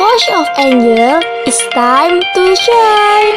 Voice of Angel, it's time to shine.